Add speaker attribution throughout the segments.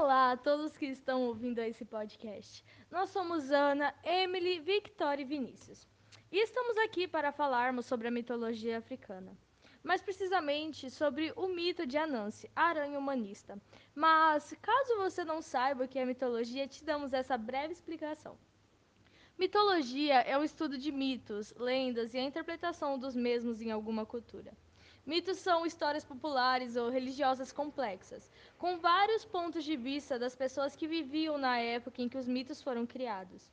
Speaker 1: Olá a todos que estão ouvindo esse podcast. Nós somos Ana, Emily, Victoria e Vinícius. E estamos aqui para falarmos sobre a mitologia africana. Mais precisamente sobre o mito de Anansi, aranha humanista. Mas, caso você não saiba o que é mitologia, te damos essa breve explicação. Mitologia é o estudo de mitos, lendas e a interpretação dos mesmos em alguma cultura. Mitos são histórias populares ou religiosas complexas, com vários pontos de vista das pessoas que viviam na época em que os mitos foram criados.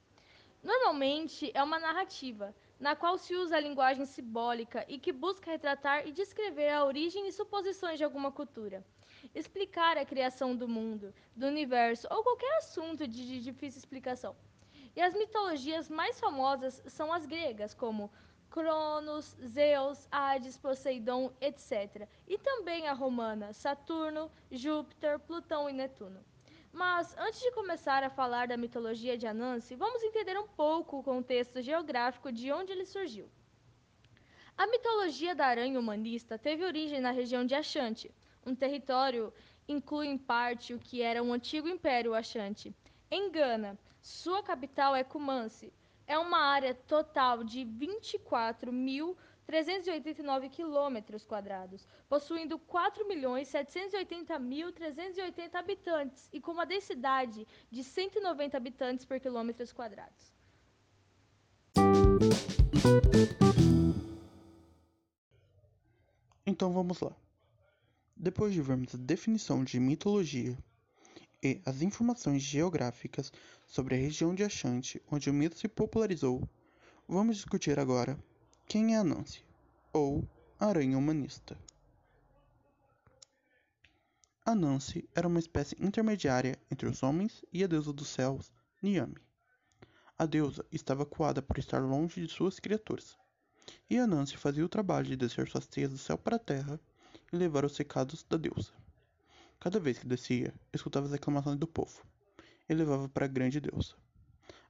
Speaker 1: Normalmente é uma narrativa, na qual se usa a linguagem simbólica e que busca retratar e descrever a origem e suposições de alguma cultura, explicar a criação do mundo, do universo ou qualquer assunto de difícil explicação. E as mitologias mais famosas são as gregas, como Cronos, Zeus, Hades, Poseidon, etc. E também a romana, Saturno, Júpiter, Plutão e Netuno. Mas antes de começar a falar da mitologia de Anansi, vamos entender um pouco o contexto geográfico de onde ele surgiu. A mitologia da aranha humanista teve origem na região de Achante, um território inclui em parte o que era um antigo império Achante. Em Gana, sua capital é Kumasi, é uma área total de 24.389 quilômetros quadrados, possuindo 4.780.380 habitantes e com uma densidade de 190 habitantes por quilômetros quadrados.
Speaker 2: Então vamos lá. Depois de vermos a definição de mitologia e as informações geográficas sobre a região de Achante, onde o mito se popularizou, vamos discutir agora quem é Anansi, ou aranha humanista. Anansi era uma espécie intermediária entre os homens e a deusa dos céus, Niame. A deusa estava coada por estar longe de suas criaturas, e Anansi fazia o trabalho de descer suas teias do céu para a terra e levar os recados da deusa. Cada vez que descia, escutava as reclamações do povo e levava para a grande deusa.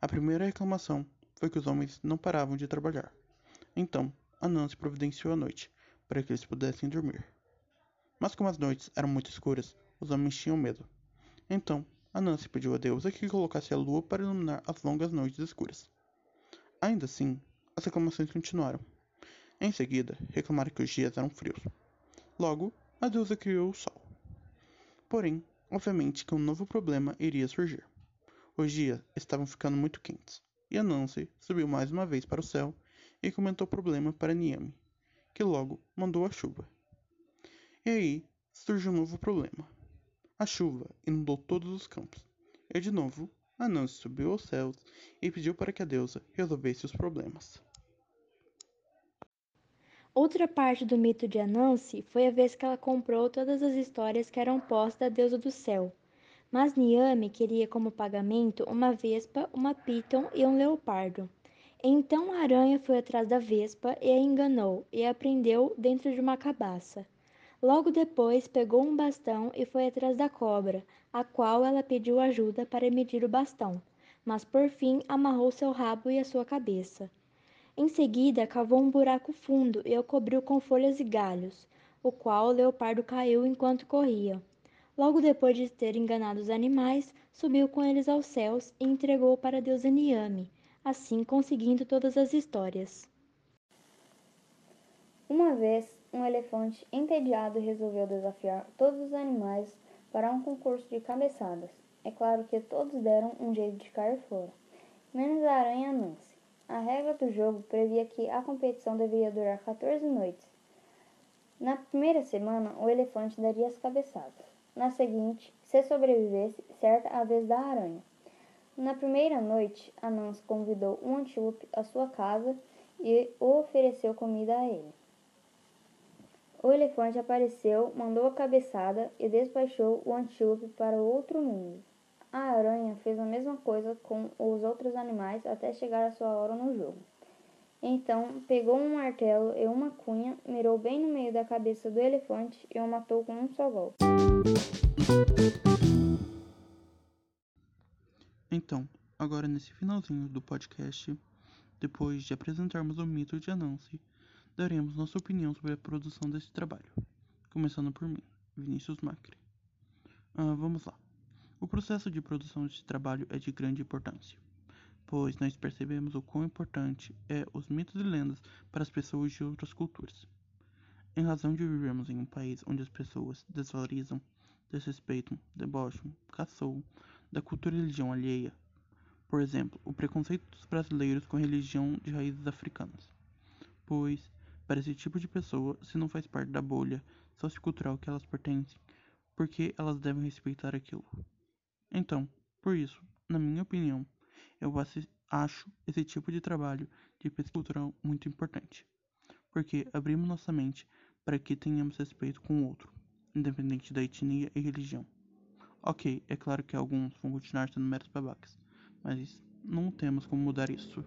Speaker 2: A primeira reclamação foi que os homens não paravam de trabalhar. Então, Anansi providenciou a noite, para que eles pudessem dormir. Mas como as noites eram muito escuras, os homens tinham medo. Então, Anansi pediu a deusa que colocasse a lua para iluminar as longas noites escuras. Ainda assim, as reclamações continuaram. Em seguida, reclamaram que os dias eram frios. Logo, a deusa criou o sol. Porém, obviamente que um novo problema iria surgir. Os dias estavam ficando muito quentes, e Anansi subiu mais uma vez para o céu e comentou o problema para Niame, que logo mandou a chuva. E aí surgiu um novo problema. A chuva inundou todos os campos, e de novo Anansi subiu aos céus e pediu para que a deusa resolvesse os problemas.
Speaker 3: Outra parte do mito de Anansi foi a vez que ela comprou todas as histórias que eram postas da deusa do céu. Mas Niame queria como pagamento uma vespa, uma piton e um leopardo. Então a aranha foi atrás da vespa e a enganou e a prendeu dentro de uma cabaça. Logo depois pegou um bastão e foi atrás da cobra, a qual ela pediu ajuda para medir o bastão, mas por fim amarrou seu rabo e a sua cabeça. Em seguida, cavou um buraco fundo e o cobriu com folhas e galhos, o qual o leopardo caiu enquanto corria. Logo depois de ter enganado os animais, subiu com eles aos céus e entregou para a deusa Niame, assim conseguindo todas as histórias.
Speaker 4: Uma vez, um elefante entediado resolveu desafiar todos os animais para um concurso de cabeçadas. É claro que todos deram um jeito de cair fora, menos a aranha Nancy. A regra do jogo previa que a competição deveria durar 14 noites. Na primeira semana, o elefante daria as cabeçadas. Na seguinte, se sobrevivesse, certa a vez da aranha. Na primeira noite, Anans convidou um antílope à sua casa e ofereceu comida a ele. O elefante apareceu, mandou a cabeçada e despachou o antílope para o outro mundo. A aranha fez a mesma coisa com os outros animais até chegar a sua hora no jogo. Então, pegou um martelo e uma cunha, mirou bem no meio da cabeça do elefante e o matou com um só golpe.
Speaker 2: Então, agora nesse finalzinho do podcast, depois de apresentarmos o mito de Anansi, daremos nossa opinião sobre a produção desse trabalho. Começando por mim, Vinícius Macri. Ah, vamos lá. O processo de produção deste trabalho é de grande importância, pois nós percebemos o quão importante é os mitos e lendas para as pessoas de outras culturas. Em razão de vivermos em um país onde as pessoas desvalorizam, desrespeitam, debocham, caçoam da cultura e religião alheia, por exemplo, o preconceito dos brasileiros com a religião de raízes africanas, pois, para esse tipo de pessoa, se não faz parte da bolha sociocultural que elas pertencem, por que elas devem respeitar aquilo? Então, por isso, na minha opinião, eu acho esse tipo de trabalho de pesquisa cultural muito importante, porque abrimos nossa mente para que tenhamos respeito com o outro, independente da etnia e religião. Ok, é claro que alguns vão continuar sendo meros babacas, mas não temos como mudar isso.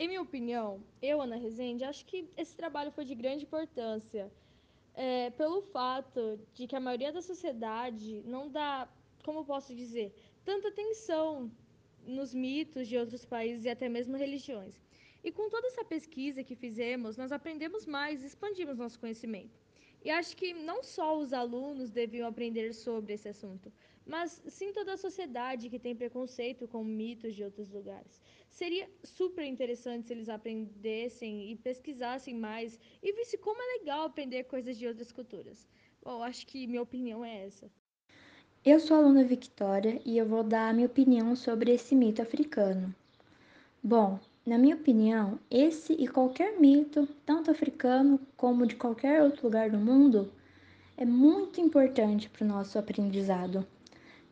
Speaker 1: Em minha opinião, eu, Ana Rezende, acho que esse trabalho foi de grande importância, é, pelo fato de que a maioria da sociedade não dá como posso dizer, tanta atenção nos mitos de outros países e até mesmo religiões. E com toda essa pesquisa que fizemos, nós aprendemos mais expandimos nosso conhecimento. E acho que não só os alunos deviam aprender sobre esse assunto, mas sim toda a sociedade que tem preconceito com mitos de outros lugares. Seria super interessante se eles aprendessem e pesquisassem mais e vissem como é legal aprender coisas de outras culturas. Bom, acho que minha opinião é essa.
Speaker 3: Eu sou a aluna Victoria e eu vou dar a minha opinião sobre esse mito africano. Bom, na minha opinião, esse e qualquer mito, tanto africano como de qualquer outro lugar do mundo, é muito importante para o nosso aprendizado,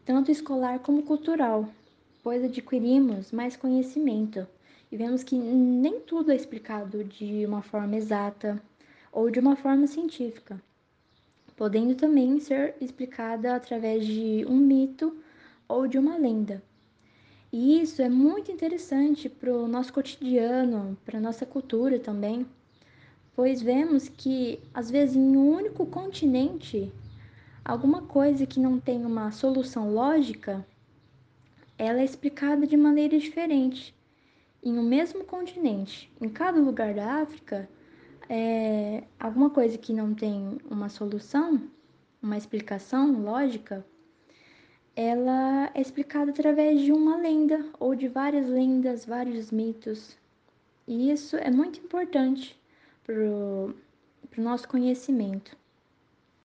Speaker 3: tanto escolar como cultural, pois adquirimos mais conhecimento e vemos que nem tudo é explicado de uma forma exata ou de uma forma científica podendo também ser explicada através de um mito ou de uma lenda. E isso é muito interessante para o nosso cotidiano, para a nossa cultura também, pois vemos que, às vezes, em um único continente, alguma coisa que não tem uma solução lógica, ela é explicada de maneira diferente. Em um mesmo continente, em cada lugar da África, é, alguma coisa que não tem uma solução, uma explicação lógica, ela é explicada através de uma lenda ou de várias lendas, vários mitos. E isso é muito importante para o nosso conhecimento.